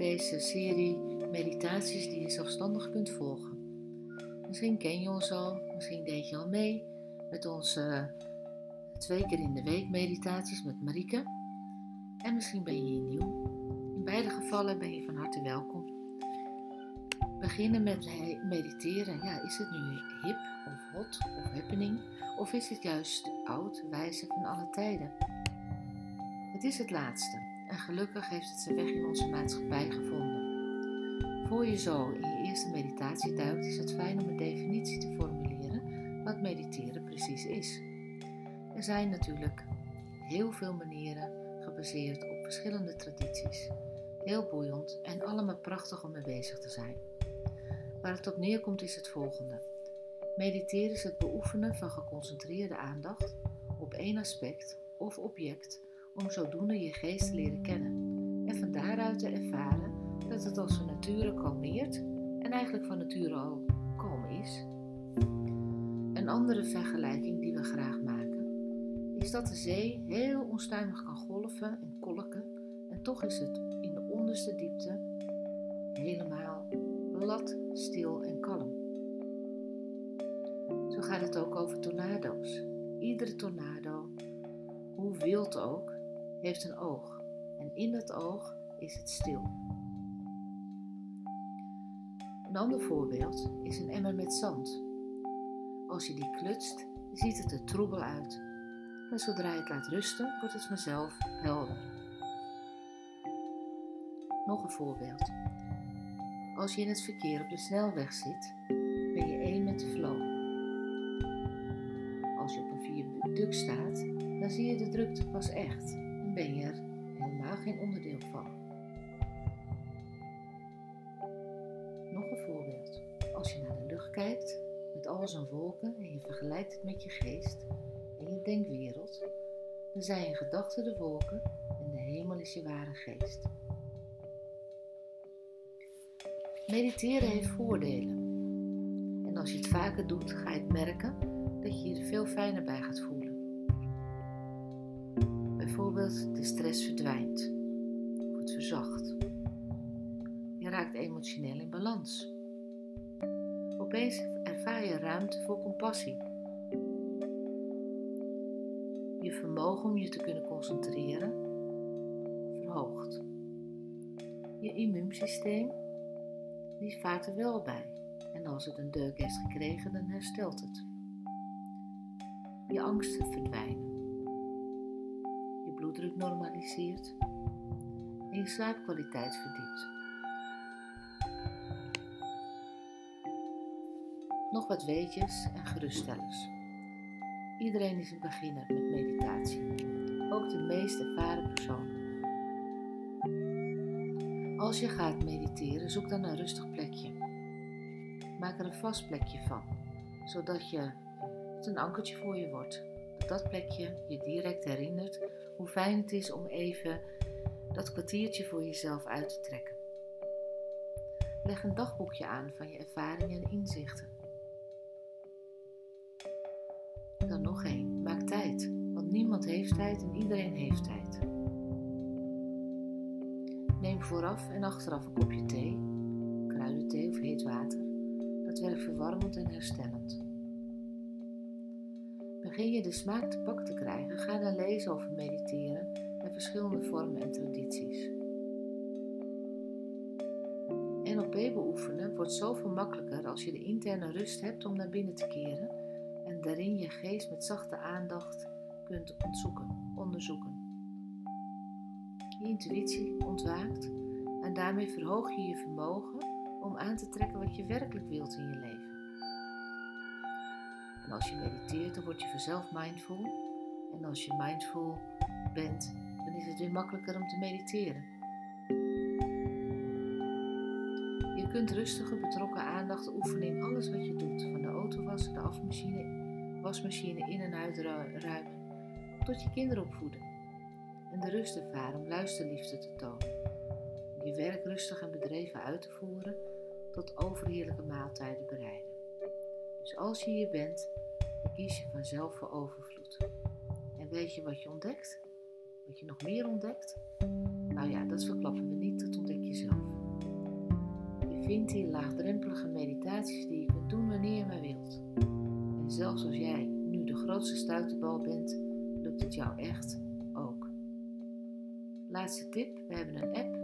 deze serie meditaties die je zelfstandig kunt volgen. Misschien ken je ons al, misschien deed je al mee met onze twee keer in de week meditaties met Marieke. En misschien ben je hier nieuw. In beide gevallen ben je van harte welkom. Beginnen met mediteren, ja, is het nu hip of hot of happening? Of is het juist oud, wijze van alle tijden? Het is het laatste. En gelukkig heeft het zijn weg in onze maatschappij gevonden. Voor je zo in je eerste meditatie duikt, is het fijn om een definitie te formuleren wat mediteren precies is. Er zijn natuurlijk heel veel manieren gebaseerd op verschillende tradities. Heel boeiend en allemaal prachtig om mee bezig te zijn. Waar het op neerkomt is het volgende. Mediteren is het beoefenen van geconcentreerde aandacht op één aspect of object om zodoende je geest te leren kennen en van daaruit te ervaren dat het als van nature kalmeert en eigenlijk van nature al kalm is. Een andere vergelijking die we graag maken is dat de zee heel onstuimig kan golven en kolken en toch is het in de onderste diepte helemaal glad, stil en kalm. Zo gaat het ook over tornado's. Iedere tornado, hoe wild ook, heeft een oog en in dat oog is het stil. Een ander voorbeeld is een emmer met zand. Als je die klutst, ziet het er troebel uit, maar zodra je het laat rusten, wordt het vanzelf helder. Nog een voorbeeld. Als je in het verkeer op de snelweg zit, ben je één met de flow. Als je op een viaduct staat, dan zie je de drukte pas echt ben je er helemaal geen onderdeel van. Nog een voorbeeld. Als je naar de lucht kijkt met al zijn wolken en je vergelijkt het met je geest en je denkwereld, dan zijn je gedachten de wolken en de hemel is je ware geest. Mediteren heeft voordelen. En als je het vaker doet, ga je het merken dat je je er veel fijner bij gaat voelen. Bijvoorbeeld de stress verdwijnt het verzacht. Je raakt emotioneel in balans. Opeens ervaar je ruimte voor compassie. Je vermogen om je te kunnen concentreren verhoogt. Je immuunsysteem die vaart er wel bij en als het een deuk heeft gekregen dan herstelt het. Je angsten verdwijnen bloeddruk normaliseert en je slaapkwaliteit verdiept. Nog wat weetjes en geruststellers. Iedereen is een beginner met meditatie, ook de meest ervaren persoon. Als je gaat mediteren, zoek dan een rustig plekje. Maak er een vast plekje van, zodat je het een ankertje voor je wordt dat plekje je direct herinnert hoe fijn het is om even dat kwartiertje voor jezelf uit te trekken. Leg een dagboekje aan van je ervaringen en inzichten. Dan nog één. Maak tijd, want niemand heeft tijd en iedereen heeft tijd. Neem vooraf en achteraf een kopje thee, kruidenthee of heet water. Dat werkt verwarmend en herstellend. Begin je de smaak te pak te krijgen, ga dan lezen over mediteren en verschillende vormen en tradities. NLP beoefenen wordt zoveel makkelijker als je de interne rust hebt om naar binnen te keren en daarin je geest met zachte aandacht kunt ontzoeken, onderzoeken. Je intuïtie ontwaakt en daarmee verhoog je je vermogen om aan te trekken wat je werkelijk wilt in je leven. En als je mediteert, dan word je vanzelf mindful. En als je mindful bent, dan is het weer makkelijker om te mediteren. Je kunt rustige, betrokken aandacht oefenen in alles wat je doet. Van de auto wassen, de afmachine, wasmachine in- en uitruimen, tot je kinderen opvoeden. En de rust ervaren om luisterliefde te tonen. Je werk rustig en bedreven uit te voeren tot overheerlijke maaltijden bereiden. Dus als je hier bent, kies je vanzelf voor overvloed. En weet je wat je ontdekt? Wat je nog meer ontdekt? Nou ja, dat verklappen we niet, dat ontdek je zelf. vindt hier laagdrempelige meditaties die je kunt doen wanneer je maar wilt. En zelfs als jij nu de grootste stuiterbal bent, lukt het jou echt ook. Laatste tip, we hebben een app.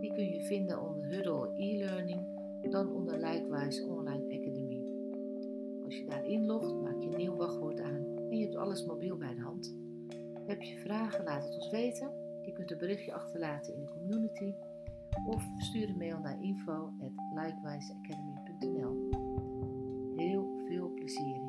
Die kun je vinden onder Huddle e-learning, dan onder Likewise Online Academy inlogt, maak je een nieuw wachtwoord aan en je hebt alles mobiel bij de hand. Heb je vragen, laat het ons weten. Je kunt een berichtje achterlaten in de community of stuur een mail naar info@likewiseacademy.nl. Heel veel plezier!